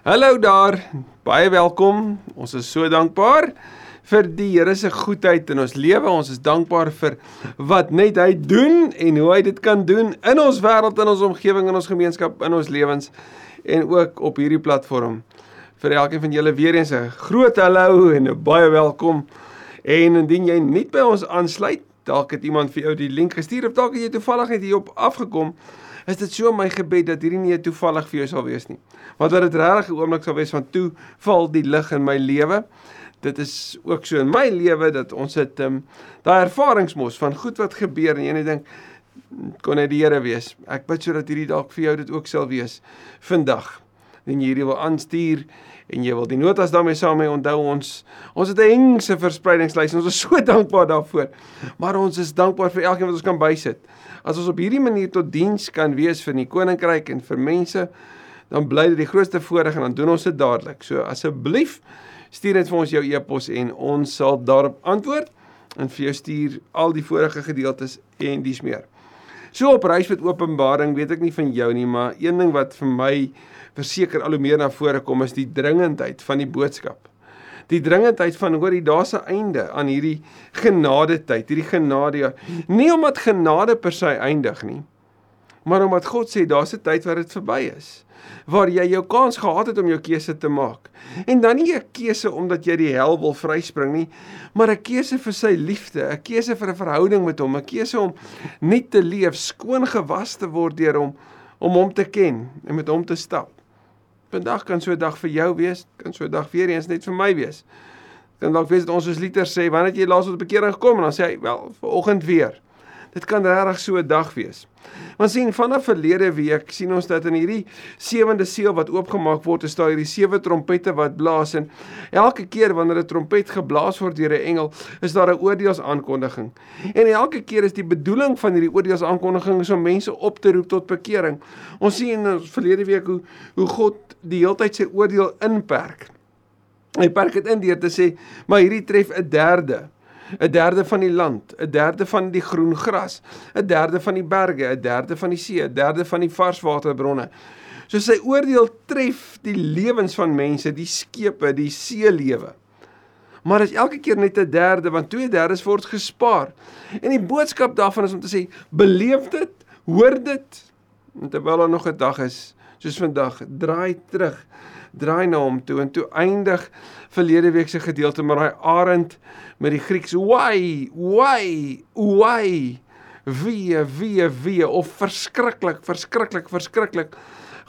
Hallo daar. Baie welkom. Ons is so dankbaar vir die Here se goedheid in ons lewe. Ons is dankbaar vir wat net hy doen en hoe hy dit kan doen in ons wêreld, in ons omgewing, in ons gemeenskap, in ons lewens en ook op hierdie platform. Vir elkeen van julle weer eens 'n groot hallo en 'n baie welkom. En indien jy nie by ons aansluit, dalk het iemand vir jou die link gestuur of dalk het jy toevallig net hierop afgekom is dit so my gebed dat hierdie nie toevallig vir jou sal wees nie. Want dat dit regtig 'n oomblik sal wees van toe val die lig in my lewe. Dit is ook so in my lewe dat ons het um, daai ervarings van goed wat gebeur en jy net dink kon dit die Here wees. Ek bid sodat hierdie dalk vir jou dit ook sal wees vandag. En jy hierdie wil aanstuur en jy wil die notas daarmee saam mee onthou ons ons het 'n hengse verspreidingslys ons is so dankbaar daarvoor maar ons is dankbaar vir elkeen wat ons kan bysit As ons op hierdie manier tot diens kan wees vir die koninkryk en vir mense, dan bly dit die grootste voorreg en dan doen ons dit dadelik. So asseblief stuur net vir ons jou e-pos en ons sal daarop antwoord en vir jou stuur al die vorige gedeeltes en dis meer. So op reis met Openbaring weet ek nie van jou nie, maar een ding wat vir my verseker al hoe meer na vore kom is die dringendheid van die boodskap die dringendheid van hoor jy daar's 'n einde aan hierdie genade tyd, hierdie genade. Nie omdat genade per se eindig nie, maar omdat God sê daar's 'n tyd waar dit verby is waar jy jou kans gehad het om jou keuse te maak. En dan nie 'n keuse omdat jy die hel wil vryspring nie, maar 'n keuse vir sy liefde, 'n keuse vir 'n verhouding met hom, 'n keuse om nuut te leef, skoon gewas te word deur hom om hom te ken en met hom te stap. Vandag kan so 'n dag vir jou wees, kan so 'n dag weer eens net vir my wees. Kan dalk wees dat ons soos Liter sê, wanneer jy laas 'n bekering gekom en dan sê hy, wel, vanoggend weer. Dit kan regtig so 'n dag wees. Want sien vanaf verlede week sien ons dat in hierdie sewende seël wat oopgemaak word, is daar hierdie sewe trompette wat blaas en elke keer wanneer 'n trompet geblaas word deur 'n engel, is daar 'n oordeelsaankondiging. En elke keer is die bedoeling van hierdie oordeelsaankondiging om mense op te roep tot bekering. Ons sien in verlede week hoe hoe God die heeltyd sy oordeel inperk. Hy perk dit in deur te sê, maar hierdie tref 'n derde 'n derde van die land, 'n derde van die groen gras, 'n derde van die berge, 'n derde van die see, 'n derde van die varswaterbronne. So sy oordeel tref die lewens van mense, die skepe, die seelewe. Maar is elke keer net 'n derde want 2/3 word gespaar. En die boodskap daarvan is om te sê, beleef dit, hoor dit terwyl daar nog 'n dag is soos vandag, draai terug, draai na hom toe en toe eindig verlede week se gedeelte met daai arend met die Grieks why why why wie wie wie of verskriklik verskriklik verskriklik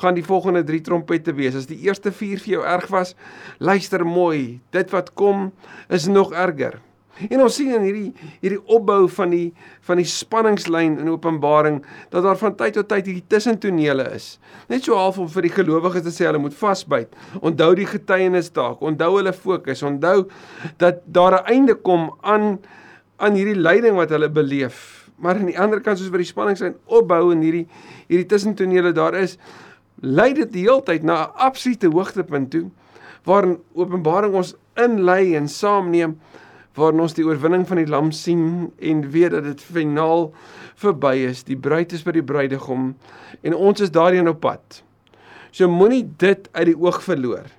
gaan die volgende 3 trompette wees. As die eerste 4 vir jou erg was, luister mooi. Dit wat kom is nog erger. En ons sien in hierdie hierdie opbou van die van die spanningslyn in Openbaring dat daar van tyd tot tyd hierdie tussentonele is. Net so half om vir die gelowiges te sê hulle moet vasbyt. Onthou die getuienis dalk, onthou hulle fokus, onthou dat daar 'n einde kom aan aan hierdie lyding wat hulle beleef. Maar aan die ander kant soos vir die spanningslyn opbou en hierdie hierdie tussentonele daar is, lei dit die hele tyd na 'n absolute hoogtepunt toe waarin Openbaring ons inlei en saamneem waarin ons die oorwinning van die lam sien en weet dat dit finaal verby is. Die bruid is by die bruidegom en ons is daarin op pad. So moenie dit uit die oog verloor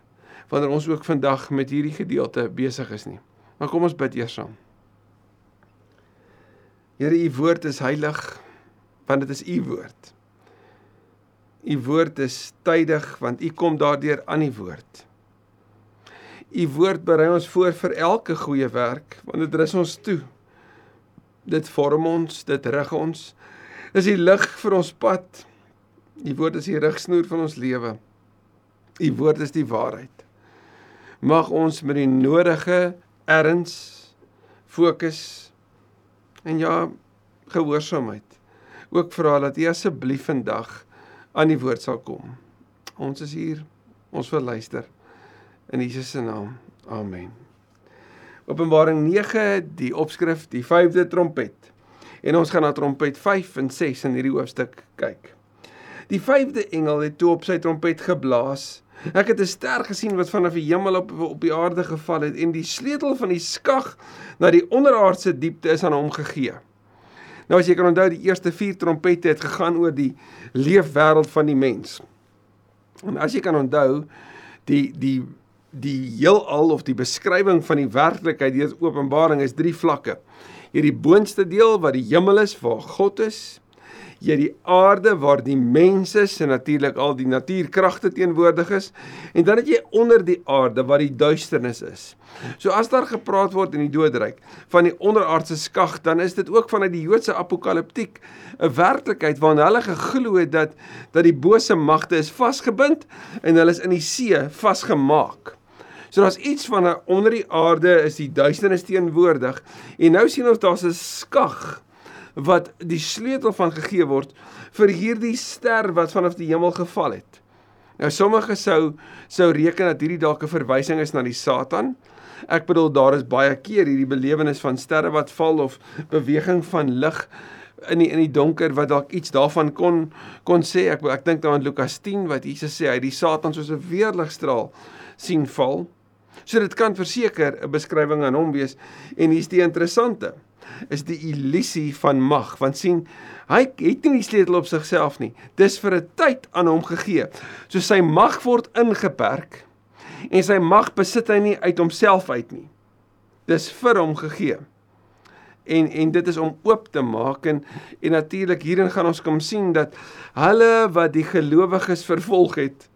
wanneer ons ook vandag met hierdie gedeelte besig is nie. Maar kom ons bid eers saam. Here, u woord is heilig want dit is u woord. U woord is tydig want u kom daardeur aan die woord. U woord berei ons voor vir elke goeie werk, want dit rus ons toe. Dit vorm ons, dit rig ons. Dis die lig vir ons pad. U woord is die rigsnoer van ons lewe. U woord is die waarheid. Mag ons met die nodige erns fokus en ja, gehoorsaamheid ook vra dat U asseblief vandag aan die woord sal kom. Ons is hier. Ons wil luister in Jesus se naam. Amen. Openbaring 9, die opskrif, die 5de trompet. En ons gaan na trompet 5 en 6 in hierdie hoofstuk kyk. Die 5de engel het toe op sy trompet geblaas. Ek het 'n ster gesien wat vanaf die hemel op op die aarde geval het en die sleutel van die skag na die onderaardse diepte is aan hom gegee. Nou as jy kan onthou, die eerste 4 trompette het gegaan oor die leefwêreld van die mens. En as jy kan onthou, die die die heelal of die beskrywing van die werklikheid deur Openbaring is drie vlakke. Hierdie boonste deel wat die hemel is waar God is, jy die aarde waar die mense is en natuurlik al die natuurkragte teenwoordig is en dan het jy onder die aarde waar die duisternis is. So as daar gepraat word in die doodryk van die onderaardse skag, dan is dit ook vanuit die Joodse apokaliptiek 'n werklikheid waarin hulle geglo het dat dat die bose magte is vasgebind en hulle is in die see vasgemaak. So daar's iets van 'n onder die aarde is die duisternis teenwoordig en nou sien ons daar's 'n skag wat die sleutel van gegee word vir hierdie ster wat vanaf die hemel geval het. Nou sommige sou sou reken dat hierdie dalk 'n verwysing is na die Satan. Ek bedoel daar is baie keer hierdie belewenis van sterre wat val of beweging van lig in die in die donker wat dalk iets daarvan kon kon sê. Ek ek dink daaraan Lukas 10 wat Jesus sê hy die Satan soos 'n weerligstraal sien val. So dit kan verseker 'n beskrywing aan hom wees en hier's die interessante is die illusie van mag. Want sien, hy het nie die sleutel op sigself nie. Dis vir 'n tyd aan hom gegee. So sy mag word ingeperk en sy mag besit hy nie uit homself uit nie. Dis vir hom gegee. En en dit is om oop te maak en en natuurlik hierin gaan ons kom sien dat hulle wat die gelowiges vervolg het,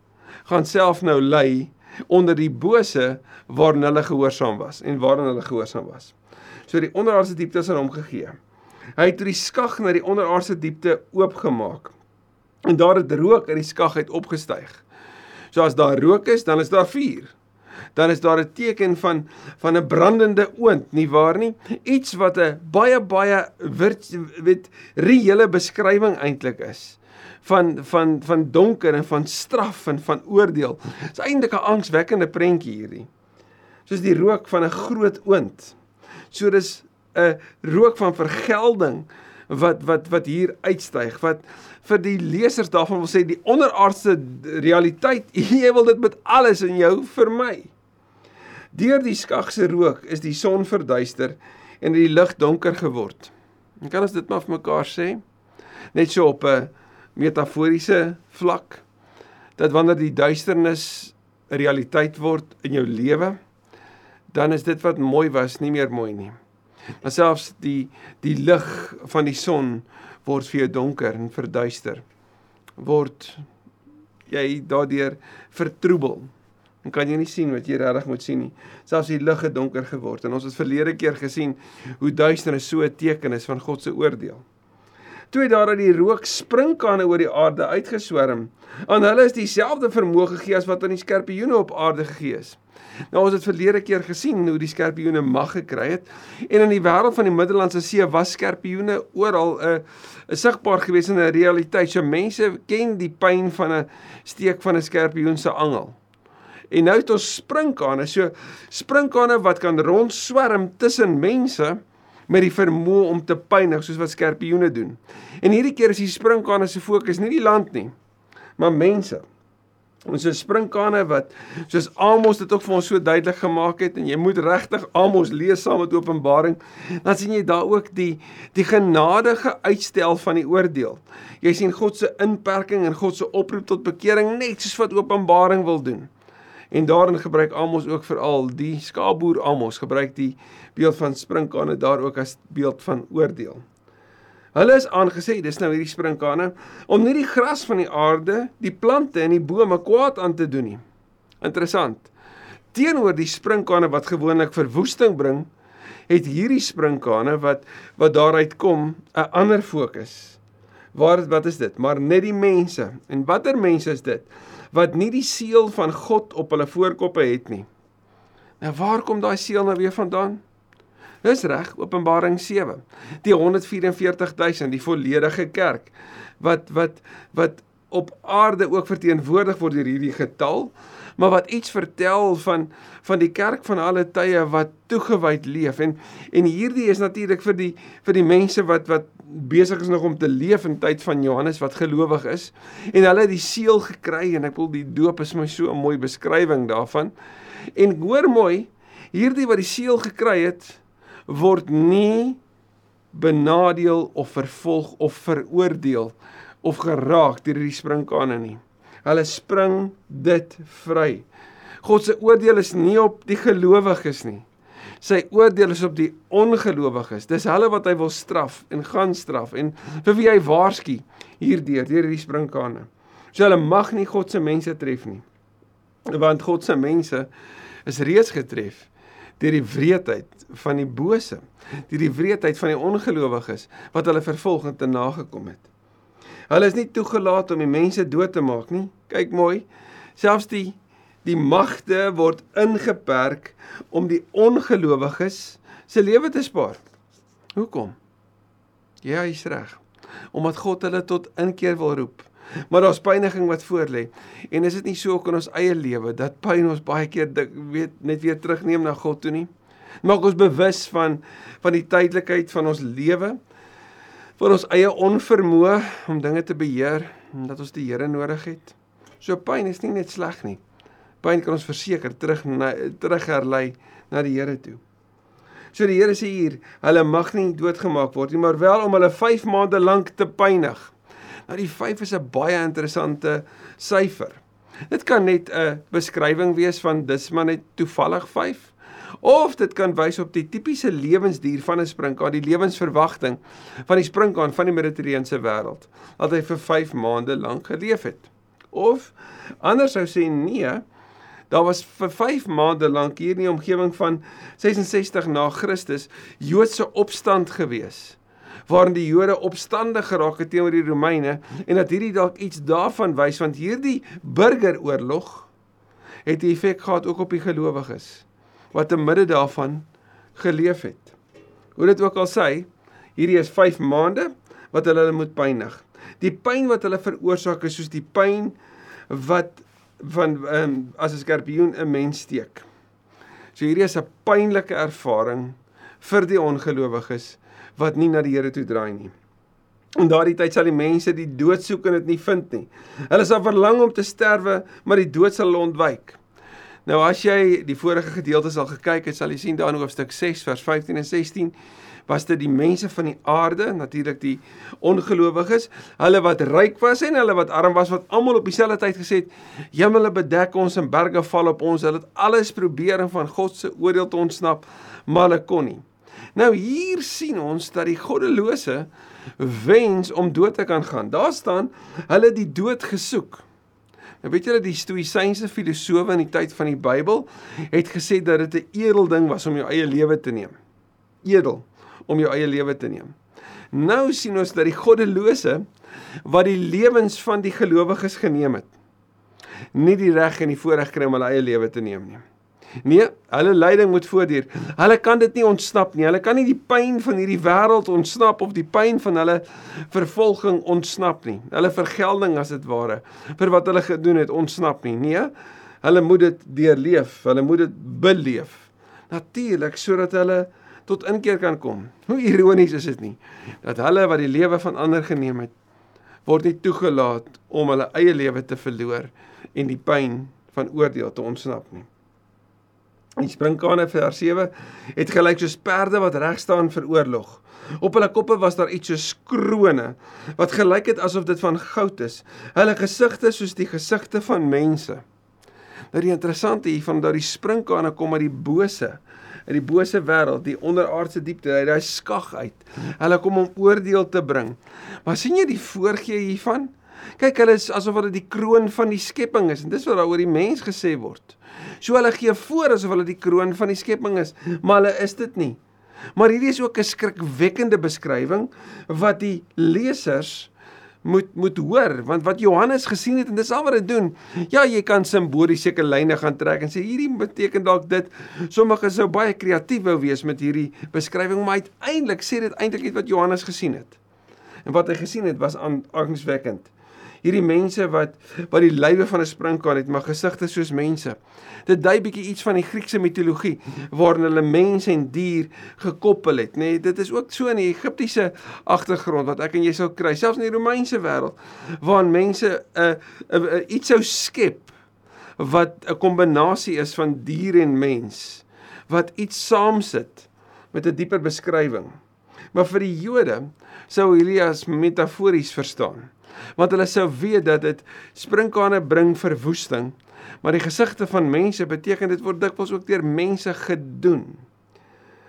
gaan self nou ly onder die bose waarin hulle gehoorsaam was en waarin hulle gehoorsaam was so die onderaardse dieptes aan hom gegee. Hy het die skag na die onderaardse diepte oopgemaak. En daar het rook uit die skag uit opgestyg. So as daar rook is, dan is daar vuur. Dan is daar 'n teken van van 'n brandende oond, nie waar nie? Iets wat 'n baie baie weet reële beskrywing eintlik is van van van donker en van straf en van oordeel. Dit is eintlik 'n angswekkende prentjie hierdie. Soos die rook van 'n groot oond. So dis 'n rook van vergelding wat wat wat hier uitstyg wat vir die lesers daarvan wil sê die onderaardse realiteit jy wil dit met alles in jou vermy. Deur die skagse rook is die son verduister en die lig donker geword. En kan ons dit maar vir mekaar sê? Net so op 'n metaforiese vlak dat wanneer die duisternis 'n realiteit word in jou lewe, dan is dit wat mooi was nie meer mooi nie. Maar selfs die die lig van die son word vir jou donker en verduister. Word jy daardeur vertroebel. En kan jy nie sien wat jy regtig moet sien nie. Selfs die lig het donker geword en ons het verlede keer gesien hoe duisternis so 'n teken is van God se oordeel. Toe daar uit die rook sprinkane oor die aarde uitgeswerm. Aan hulle is dieselfde vermoë gegee as wat aan die skorpioene op aarde gegee is. Nou ons het verlede keer gesien hoe die skorpioene mag gekry het en in die wêreld van die Middellandse See was skorpioene oral 'n uh, 'n sigbaar gewees in 'n realiteit. So mense ken die pyn van 'n steek van 'n skorpioen se angel. En nou het ons sprinkane, so sprinkane wat kan rondswerm tussen mense met die vermoë om te pynig soos wat skorpioene doen. En hierdie keer is die sprinkane se fokus nie die land nie, maar mense. Ons is sprinkane wat soos Amos dit ook vir ons so duidelik gemaak het en jy moet regtig Amos lees saam met Openbaring, dan sien jy daar ook die die genadige uitstel van die oordeel. Jy sien God se inperking en God se oproep tot bekering net soos wat Openbaring wil doen. En daarin gebruik Amos ook veral die skaapboer Amos gebruik die beeld van sprinkane daar ook as beeld van oordeel. Hulle is aangesê, dis nou hierdie sprinkane, om nie die gras van die aarde, die plante en die bome kwaad aan te doen nie. Interessant. Teenoor die sprinkane wat gewoonlik verwoesting bring, het hierdie sprinkane wat wat daaruit kom 'n ander fokus. Waar wat is dit? Maar net die mense. En watter mense is dit wat nie die seël van God op hulle voorkoppe het nie? Nou waar kom daai seël nou weer vandaan? Dis reg, Openbaring 7. Die 144000, die volledige kerk wat wat wat op aarde ook verteenwoordig word deur hierdie getal, maar wat iets vertel van van die kerk van alle tye wat toegewyd leef en en hierdie is natuurlik vir die vir die mense wat wat besig is nog om te leef in tyd van Johannes wat gelowig is en hulle het die seël gekry en ek wil die doop is my so 'n mooi beskrywing daarvan. En hoor mooi, hierdie wat die seël gekry het, word nie benadeel of vervolg of veroordeel of geraak deur die sprinkane nie. Hulle spring dit vry. God se oordeel is nie op die gelowiges nie. Sy oordeel is op die ongelowiges. Dis hulle wat hy wil straf en gaan straf en vir wie hy waarsku hierdeur deur hierdie sprinkane. So hulle mag nie God se mense tref nie. Want God se mense is reeds getref deur die wreedheid van die bose, deur die wreedheid van die ongelowiges wat hulle vervolgend te nagekom het. Hulle is nie toegelaat om die mense dood te maak nie. Kyk mooi. Selfs die die magte word ingeperk om die ongelowiges se lewe te spaar. Hoekom? Ja, jy's reg. Omdat God hulle tot inkeer wil roep. Maar daar's pyniging wat voorlê. En is dit nie so ook in ons eie lewe dat pyn ons baie keer dik weet net weer terugneem na God toe nie? Maak ons bewus van van die tydelikheid van ons lewe vir ons eie onvermoë om dinge te beheer en dat ons die Here nodig het. So pyn is nie net sleg nie. Pyn kan ons verseker terug na, terug herlei na die Here toe. So die Here sê hier, hulle mag nie doodgemaak word nie, maar wel om hulle 5 maande lank te pynig. Nou die 5 is 'n baie interessante syfer. Dit kan net 'n beskrywing wees van dis maar net toevallig 5 of dit kan wys op die tipiese lewensduur van 'n sprinkaan, die lewensverwagting van die sprinkaan van die Mediterrane wêreld, dat hy vir 5 maande lank geleef het. Of anders sou sê nee, daar was vir 5 maande lank hier in die omgewing van 66 na Christus Joodse opstand gewees waarin die Jode opstandig geraak het teenoor die Romeine en dat hierdie dalk iets daarvan wys want hierdie burgeroorlog het 'n effek gehad ook op die gelowiges wat te midde daarvan geleef het. Hoe dit ook al sê, hierdie is 5 maande wat hulle moet pynig. Die pyn wat hulle veroorsaak is soos die pyn wat van um, as 'n skorpioen 'n mens steek. So hierdie is 'n pynlike ervaring vir die ongelowiges wat nie na die Here toe draai nie. In daardie tyd sal die mense die dood soek en dit nie vind nie. Hulle sal verlang om te sterwe, maar die dood sal hulle ontwyk. Nou as jy die vorige gedeeltes al gekyk het, sal jy sien daar in hoofstuk 6 vers 15 en 16 was dit die mense van die aarde, natuurlik die ongelowiges, hulle wat ryk was en hulle wat arm was wat almal op dieselfde tyd gesê het, "Hemele bedek ons en berge val op ons." Hulle het alles probeer om van God se oordeel te ontsnap, maar hulle kon nie. Nou hier sien ons dat die goddelose wens om dood te kan gaan. Daar staan hulle die dood gesoek. Nou weet julle die stoïsynse filosowe in die tyd van die Bybel het gesê dat dit 'n edel ding was om jou eie lewe te neem. Edel om jou eie lewe te neem. Nou sien ons dat die goddelose wat die lewens van die gelowiges geneem het, nie die reg en die voorreg kry om hulle eie lewe te neem nie. Nee, hulle lyding moet voortduur. Hulle kan dit nie ontsnap nie. Hulle kan nie die pyn van hierdie wêreld ontsnap of die pyn van hulle vervolging ontsnap nie. Hulle vergelding as dit ware vir wat hulle gedoen het ontsnap nie. Nee, hulle moet dit deurleef. Hulle moet dit beleef. Natuurlik sodat hulle tot inkeer kan kom. Hoe ironies is dit nie dat hulle wat die lewe van ander geneem het word nie toegelaat om hulle eie lewe te verloor en die pyn van oordeel te ontsnap nie. Die sprinkane vers 7 het gelyk soos perde wat reg staan vir oorlog. Op hulle koppe was daar iets soos krone wat gelyk het asof dit van goud is. Hulle gesigte soos die gesigte van mense. Nou die interessante hier van dat die sprinkane kom uit die bose, uit die bose wêreld, die onderaardse diepte, uit daai skag uit. Hulle kom om oordeel te bring. Maar sien jy die voorgee hiervan? Kyk, hulle is asof hulle die kroon van die skepping is en dis wat daar oor die mens gesê word. So hulle gee voor asof hulle die kroon van die skepping is, maar hulle is dit nie. Maar hierdie is ook 'n skrikwekkende beskrywing wat die lesers moet moet hoor want wat Johannes gesien het en dis al wat hy doen. Ja, jy kan simbolies seker lyne gaan trek en sê hierdie beteken dalk dit. Sommige sou baie kreatief wou wees met hierdie beskrywing, maar uiteindelik sê dit eintlik iets wat Johannes gesien het. En wat hy gesien het was angswekkend hierdie mense wat wat die lywe van 'n sprinkaan het, maar gesigte soos mense. Dit dui bietjie iets van die Griekse mitologie waarin hulle mens en dier gekoppel het, nê. Nee, dit is ook so in die Egiptiese agtergrond wat ek en jy sou kry, selfs in die Romeinse wêreld, waarin mense 'n uh, uh, uh, iets sou skep wat 'n kombinasie is van dier en mens wat iets saamsit met 'n dieper beskrywing. Maar vir die Jode sou Elias metafories verstaan want hulle sou weet dat dit sprinkane bring verwoesting Maar die gesigte van mense beteken dit word dikwels ook deur mense gedoen.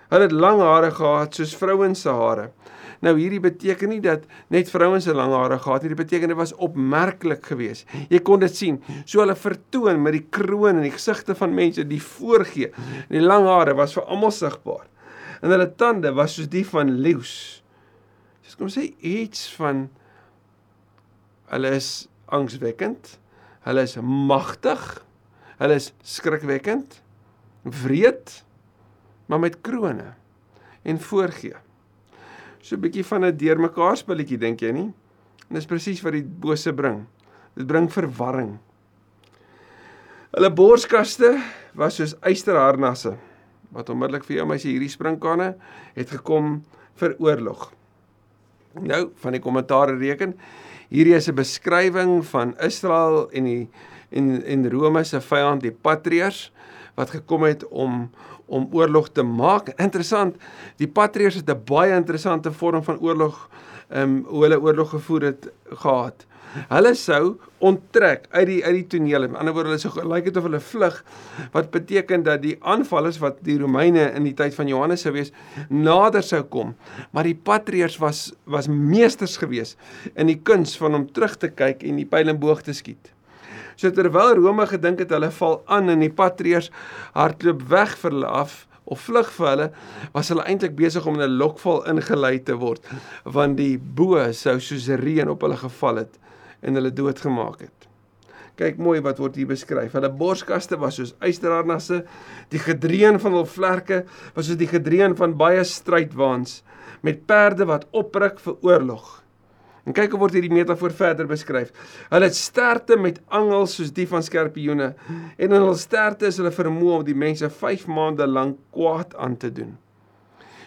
Hulle het lang hare gehad soos vrouens se hare. Nou hierdie beteken nie dat net vrouens se lang hare gehad het, dit beteken dit was opmerklik geweest. Jy kon dit sien. So hulle vertoon met die kroon en die gesigte van mense, die voorgee. Die lang hare was vir almal sigbaar. En hulle tande was soos die van leeu's. Dis kom sê iets van hulle is angswekkend. Hulle is magtig. Hulle is skrikwekkend. Wreed, maar met krones en voorgee so 'n bietjie van 'n deurmekaar spelletjie dink jy nie? En dis presies wat die bose bring. Dit bring verwarring. Hulle borskaste was soos eysterharnasse wat onmiddellik vir jou meisie hierdie springkane het gekom vir oorlog. Nou van die kommentaar reken hierdie is 'n beskrywing van Israel en die en en Rome se vyand die patriërs wat gekom het om om oorlog te maak. Interessant, die patriërs het 'n baie interessante vorm van oorlog ehm um, hoe hulle oorlog gevoer het gehad. Hulle sou onttrek uit die uit die toneel. In ander woorde, hulle sou gelyk het of hulle vlug wat beteken dat die aanvallers wat die Romeine in die tyd van Johannes sou wees nader sou kom. Maar die patriërs was was meesters gewees in die kuns van om terug te kyk en die pyl en boog te skiet. So terwyl Rome gedink het hulle val aan en die patriërs hardloop weg vir hulle af of vlug vir hulle, was hulle eintlik besig om in 'n lokval ingelei te word, want die bo sou soos reën op hulle geval het en hulle doodgemaak het. Kyk mooi wat word hier beskryf. Hulle borskaste was soos eysterharnasse, die gedreun van hul vlerke was soos die gedreun van baie strydwaans met perde wat opruk vir oorlog. En kyk hoe word hierdie metafoor verder beskryf. Hulle het sterte met angels soos die van skorpioene en in hul sterte is hulle vermoë om die mense 5 maande lank kwaad aan te doen.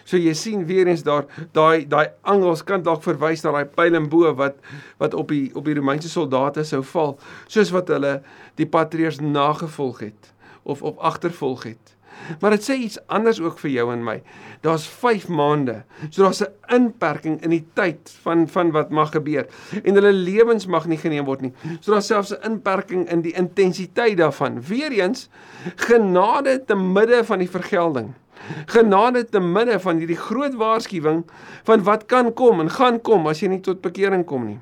So jy sien weer eens daar daai daai angels kan dalk verwys na daai pyl en bo wat wat op die op die Romeinse soldate sou val, soos wat hulle die patriërs nagevolg het of op agtervolg het. Maar dit sê iets anders ook vir jou en my. Daar's 5 maande. So daar's 'n inperking in die tyd van van wat mag gebeur en hulle lewens mag nie geneem word nie. So daar's selfs 'n inperking in die intensiteit daarvan. Weereens genade te midde van die vergelding. Genade te midde van hierdie groot waarskuwing van wat kan kom en gaan kom as jy nie tot bekering kom nie.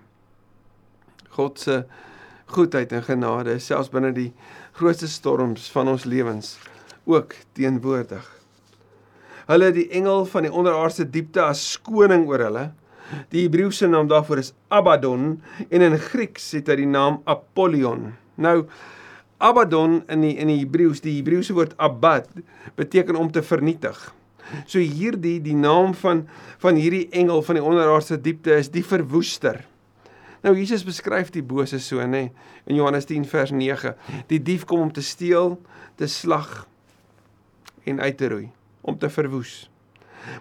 God se goedheid en genade selfs binne die grootste storms van ons lewens ook teenwoordig. Hulle die engel van die onderaardse diepte as skoning oor hulle. Die Hebreëse naam daarvoor is Abaddon en in Grieks het hy die naam Apollyon. Nou Abaddon in die in die Hebreëus, die Hebreëse woord abad beteken om te vernietig. So hierdie die naam van van hierdie engel van die onderaardse diepte is die verwoester. Nou Jesus beskryf die bose so nê in Johannes 10 vers 9. Die dief kom om te steel, te slag en uit te roei om te verwoes.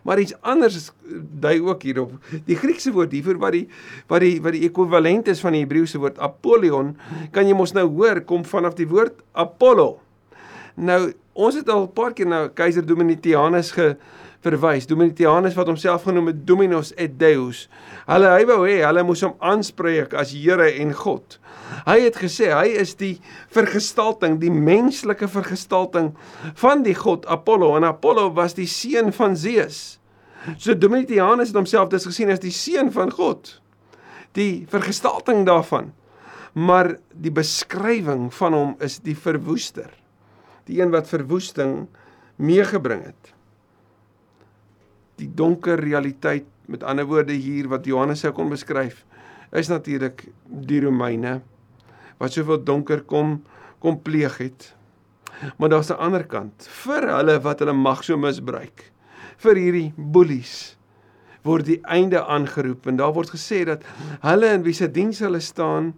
Maar iets anders is dui ook hierop. Die Griekse woord hiervoor wat die wat die wat die ekwivalent is van die Hebreëse woord Apollyon, kan jy mos nou hoor kom vanaf die woord Apollo. Nou ons het al 'n paar keer nou keiser Domitianus ge verwys. Domitianus wat homself genoem het Dominus et Deus. Hulle hy wou hê hulle moes hom aanspreek as Here en God. Hy het gesê hy is die vergestalting, die menslike vergestalting van die god Apollo en Apollo was die seun van Zeus. So Domitianus het homself dus gesien as die seun van God. Die vergestalting daarvan. Maar die beskrywing van hom is die verwoester. Die een wat verwoesting meegebring het die donker realiteit met ander woorde hier wat Johannes sou kon beskryf is natuurlik die Romeine wat soveel donker kom kom pleeg het. Maar daar's 'n ander kant vir hulle wat hulle mag so misbruik. Vir hierdie bullies word die einde aangeroep en daar word gesê dat hulle in wie se diens hulle staan,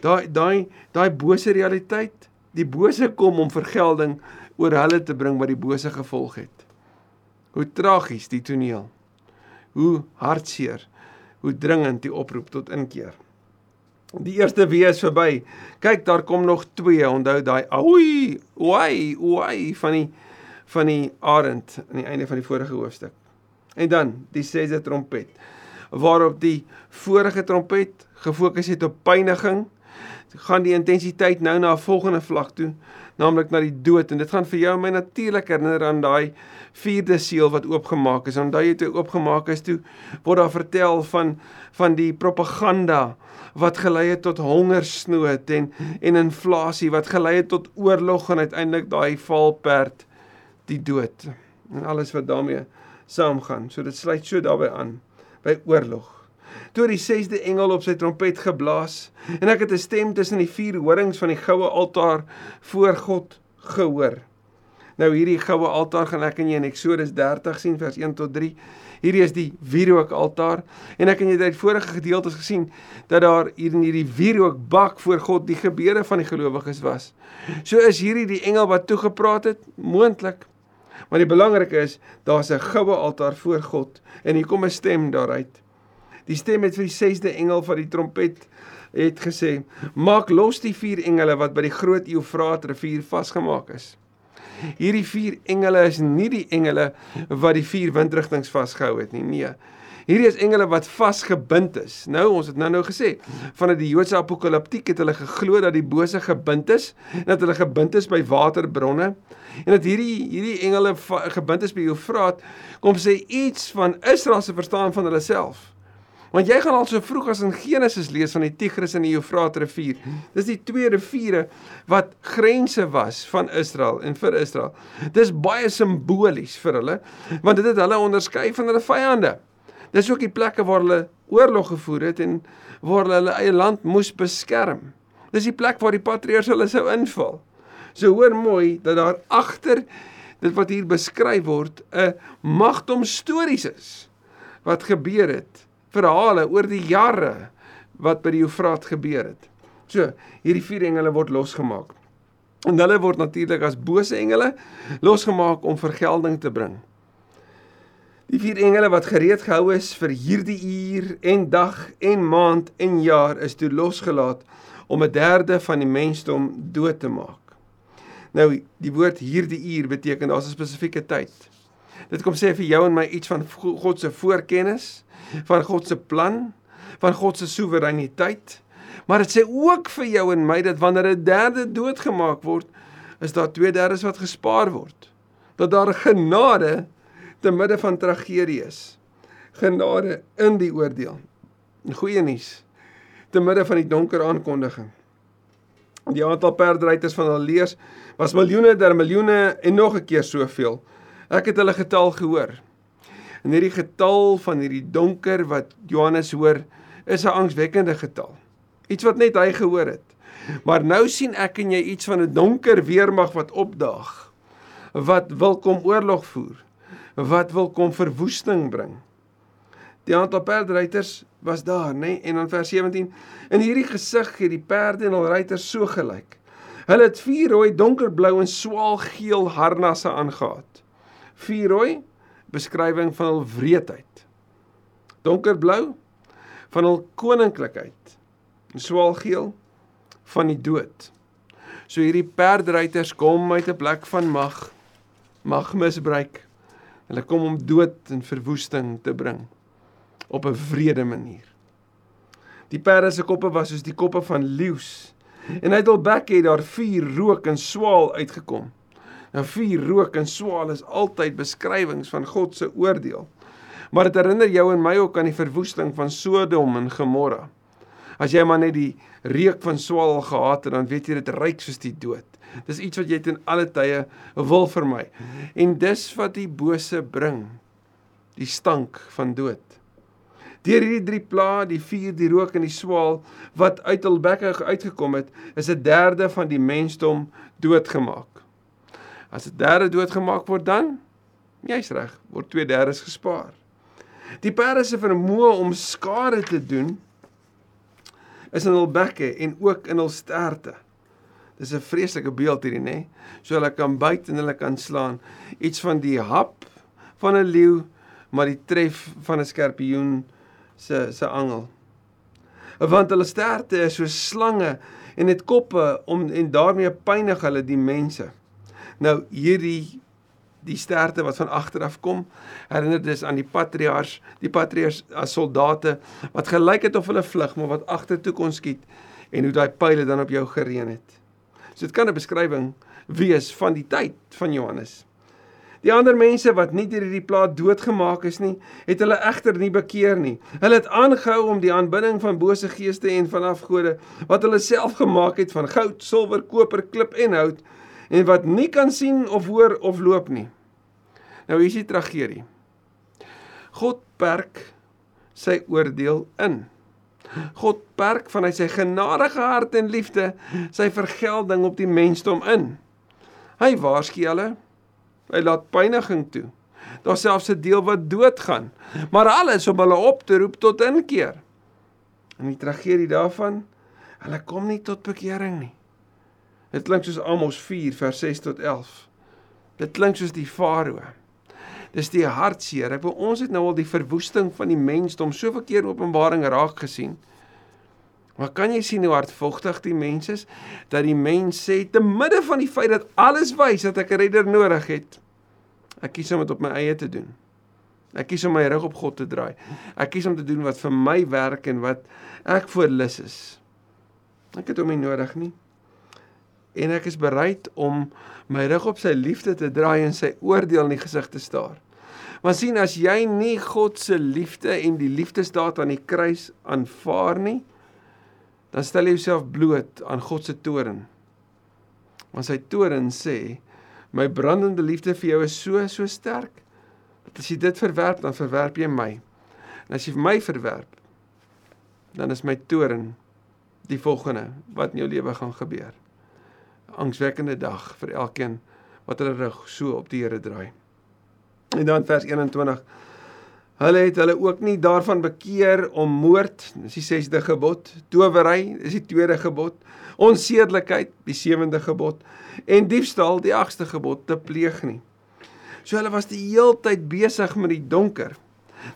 daai daai daai bose realiteit, die bose kom om vergelding oor hulle te bring wat die bose gevolg het. Hoe tragies die toneel. Hoe hartseer. Hoe dringend die oproep tot inkeer. Die eerste wee is verby. Kyk, daar kom nog twee. Onthou daai oei, oei, oei van die van die arend aan die einde van die vorige hoofstuk. En dan die sesde trompet waarop die vorige trompet gefokus het op pyniging. gaan die intensiteit nou na 'n volgende vlak toe, naamlik na die dood en dit gaan vir jou en my natuurlik herinner aan daai vierde seël wat oopgemaak is. En daai toe oopgemaak is toe word daar vertel van van die propaganda wat gelei het tot hongersnood en en inflasie wat gelei het tot oorlog en uiteindelik daai valperd die dood en alles wat daarmee saamgaan. So dit sluit so daarbey aan by oorlog. Toe die 6de engel op sy trompet geblaas en ek het 'n stem tussen die vier horings van die goue altaar voor God gehoor. Nou hierdie goue altaar gaan ek en jy in Eksodus 30 sien vers 1 tot 3. Hierdie is die wierook altaar en ek en jy het uit vorige gedeeltes gesien dat daar hier in hierdie wierook bak voor God die gebede van die gelowiges was. So is hierdie die engel wat toegepraat het, moontlik. Maar die belangrike is daar's 'n goue altaar voor God en hier kom 'n stem daaruit. Die stem het vir die 6de engel van die trompet het gesê: "Maak los die vier engele wat by die groot Eufraat rivier vasgemaak is." Hierdie vier engele is nie die engele wat die vier windrigtinge vasgehou het nie. Nee. Hierdie is engele wat vasgebind is. Nou ons het nou-nou gesê, vanuit die Joodse apokaliptiek het hulle geglo dat die bose gebind is dat hulle gebind is by waterbronne en dat hierdie hierdie engele gebind is by Eufraat kom sê iets van Israel se verstaan van hulle self. Want jy gaan al so vroeg as in Genesis lees van die Tigris en die Eufraat rivier. Dis die twee riviere wat grense was van Israel en vir Israel. Dis baie simbolies vir hulle want dit het hulle onderskei van hulle vyande. Dis ook die plekke waar hulle oorlog gevoer het en waar hulle hulle eie land moes beskerm. Dis die plek waar die patriërs hulle sou inval. So hoor mooi dat daar agter dit wat hier beskryf word 'n magdom stories is wat gebeur het verhale oor die jare wat by die Eufraat gebeur het. So, hierdie vier engele word losgemaak. En hulle word natuurlik as bose engele losgemaak om vergelding te bring. Die vier engele wat gereed gehou is vir hierdie uur en dag en maand en jaar is toe losgelaat om 'n derde van die mensdom dood te maak. Nou, die woord hierdie uur beteken daar's 'n spesifieke tyd. Dit kom sê vir jou en my iets van God se voorkennis, van God se plan, van God se soewereiniteit. Maar dit sê ook vir jou en my dat wanneer 'n derde doodgemaak word, is daar twee derdes wat gespaar word. Dat daar genade te midde van tragedie is. Genade in die oordeel. Goeie nuus te midde van die donker aankondiging. Die aantal perdryters van hulle leers was miljoene der miljoene en nog 'n keer soveel. Ek het hulle getal gehoor. En hierdie getal van hierdie donker wat Johannes hoor, is 'n angswekkende getal. Iets wat net hy gehoor het. Maar nou sien ek en jy iets van 'n donker weermag wat opdaag. Wat wil kom oorlog voer? Wat wil kom verwoesting bring? Die aantal perdryters was daar, nê? Nee? En in vers 17, in hierdie gesig het die perde en hul ruiters so gelyk. Hulle het vier rooi, donkerblou en swaalgeel harnasse aangetree. Vier rooi, beskrywing van hul wreedheid. Donkerblou van hul koninklikheid. Swaalgeel van die dood. So hierdie perdryters kom uit 'n plek van mag, mag misbruik. Hulle kom om dood en verwoesting te bring op 'n wrede manier. Die perde se koppe was soos die koppe van leeu's en uit hul bekke het daar vuur, rook en swaal uitgekom. Nou vuur, rook en swaal is altyd beskrywings van God se oordeel. Maar dit herinner jou en my ook aan die verwoesting van Sodom en Gomorra. As jy maar net die reuk van swaal gehaat het, dan weet jy dit ryk soos die dood. Dis iets wat jy ten alle tye wil vermy. En dis wat die bose bring. Die stank van dood. Deur hierdie drie pla, die vuur, die rook en die swaal wat uit hul bekke uitgekom het, is 'n derde van die mensdom doodgemaak. As 'n derde doodgemaak word dan jy's reg, word twee derdes gespaar. Die perde se vermoë om skade te doen is in hul bekke en ook in hul sterte. Dis 'n vreeslike beeld hierdie nê. So hulle kan byt en hulle kan slaan. Iets van die hap van 'n leeu, maar die tref van 'n skorpioen se se angel. Want hulle sterte is so slange en het koppe om en daarmee pynig hulle die mense. Nou hierdie die sterte wat van agter af kom, herinner dit aan die patriarge, die patriarge as soldate wat gelyk het of hulle vlug, maar wat agtertoe kon skiet en hoe daai pile dan op jou gereën het. So dit kan 'n beskrywing wees van die tyd van Johannes. Die ander mense wat nie deur hierdie plaag doodgemaak is nie, het hulle egter nie bekeer nie. Hulle het aangehou om die aanbidding van bose geeste en van afgode wat hulle self gemaak het van goud, silwer, koper, klip en hout en wat nie kan sien of hoor of loop nie. Nou hier is die tragedie. God perk sy oordeel in. God perk vanuit sy genadige hart en liefde sy vergelding op die mensdom in. Hy waarsku hulle Hy laat pyniging toe. Daar selfs 'n deel wat doodgaan, maar alles om hulle op te roep tot inkeer. En die tragedie daarvan, hulle kom nie tot bekering nie. Dit klink soos Amos 4 vers 6 tot 11. Dit klink soos die Farao. Dis die hartseer. Ek wil ons het nou al die verwoesting van die mensdom soveel keer in Openbaring raak gesien. Maar kan jy sien hoe hartvogtig die mens is dat die mens sê te midde van die feit dat alles wys dat ek 'n redder nodig het, Ek kies om dit op my eie te doen. Ek kies om my rug op God te draai. Ek kies om te doen wat vir my werk en wat ek voor lus is. Ek het hom nie nodig nie. En ek is bereid om my rug op sy liefde te draai en sy oordeel in die gesig te staar. Want sien as jy nie God se liefde en die liefdesdaad aan die kruis aanvaar nie, dan stel jy jouself bloot aan God se toorn. Want sy toorn sê My brandende liefde vir jou is so so sterk dat as jy dit verwerp, dan verwerp jy my. En as jy my verwerp, dan is my toorn die volgende wat in jou lewe gaan gebeur. Angswekkende dag vir elkeen wat hulle rug so op die Here draai. En dan vers 21 Hulle het hulle ook nie daarvan bekeer om moord, dis die 6de gebod, towery, dis die 2de gebod, onsedelikheid, die 7de gebod en diefstal, die 8ste gebod te pleeg nie. So hulle was die heeltyd besig met die donker.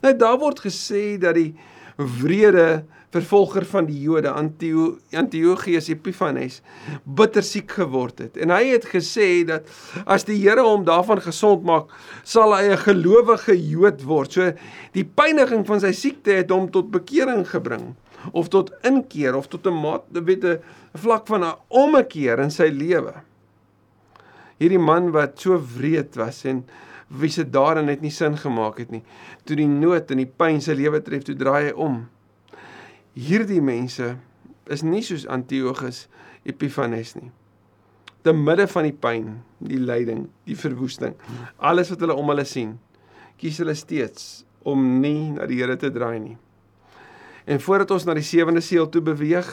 Nou daar word gesê dat die wrede vervolger van die Jode Antiochus Epiphanes bitter siek geword het en hy het gesê dat as die Here hom daarvan gesond maak sal hy 'n gelowige Jood word. So die pyniging van sy siekte het hom tot bekering gebring of tot inkeer of tot 'n maat weet 'n vlak van 'n ommekeer in sy lewe. Hierdie man wat so wreed was en wie se daarin net nie sin gemaak het nie. Toe die nood en die pyn sy lewe tref, toe draai hy om. Hierdie mense is nie soos Antiochus Epiphanes nie. Te midde van die pyn, die lyding, die verwoesting, alles wat hulle om hulle sien, kies hulle steeds om nie na die Here te draai nie. En voordat ons na die sewende seël toe beweeg,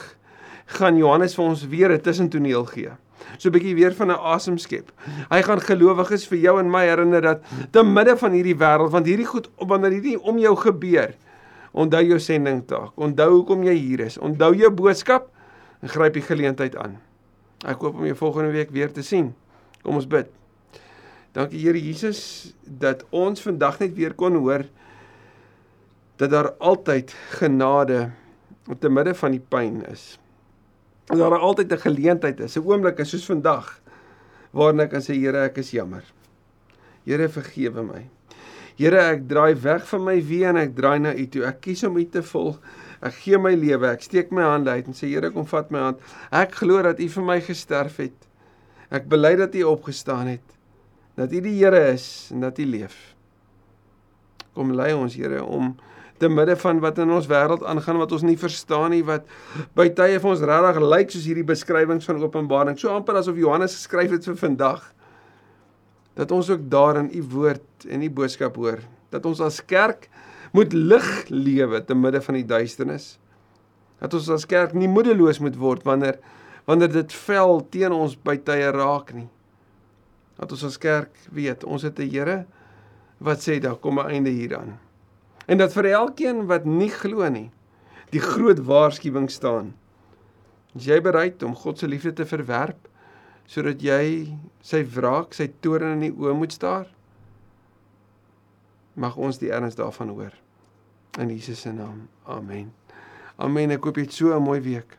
gaan Johannes vir ons weer 'n tussentoneel gee. So 'n bietjie weer van 'n asem skep. Hy gaan gelowiges vir jou en my herinner dat te midde van hierdie wêreld, want hierdie goed wanneer hierdie om jou gebeur, onthou jou sendingtaak. Onthou hoekom jy hier is. Onthou jou boodskap en gryp die geleentheid aan. Ek hoop om jou volgende week weer te sien. Kom ons bid. Dankie Here Jesus dat ons vandag net weer kon hoor dat daar altyd genade op te midde van die pyn is dat daar altyd 'n geleentheid is, 'n oomblik soos vandag waarin ek kan sê Here, ek is jammer. Here, vergewe my. Here, ek draai weg van my wie en ek draai na U toe. Ek kies om U te volg. Ek gee my lewe. Ek steek my hande uit en sê Here, kom vat my hand. Ek glo dat U vir my gesterf het. Ek bely dat U opgestaan het. Dat U die Here is en dat U leef. Kom lei ons Here om te midde van wat in ons wêreld aangaan wat ons nie verstaan nie wat by tye vir ons regtig lyk soos hierdie beskrywings van Openbaring so amper asof Johannes geskryf het vir vandag dat ons ook daarin u woord en u boodskap hoor. Dat ons as kerk moet lig lewe te midde van die duisternis. Dat ons as kerk nie moedeloos moet word wanneer wanneer dit vel teen ons by tye raak nie. Dat ons as kerk weet ons het 'n Here wat sê daar kom 'n einde hieraan. En dat vir elkeen wat nie glo nie, die groot waarskuwing staan. Is jy bereid om God se liefde te verwerp sodat jy sy wraak, sy toorn in die oë moet staar? Mag ons die erns daarvan hoor. In Jesus se naam. Amen. Amen. Ek koop jy so 'n mooi week.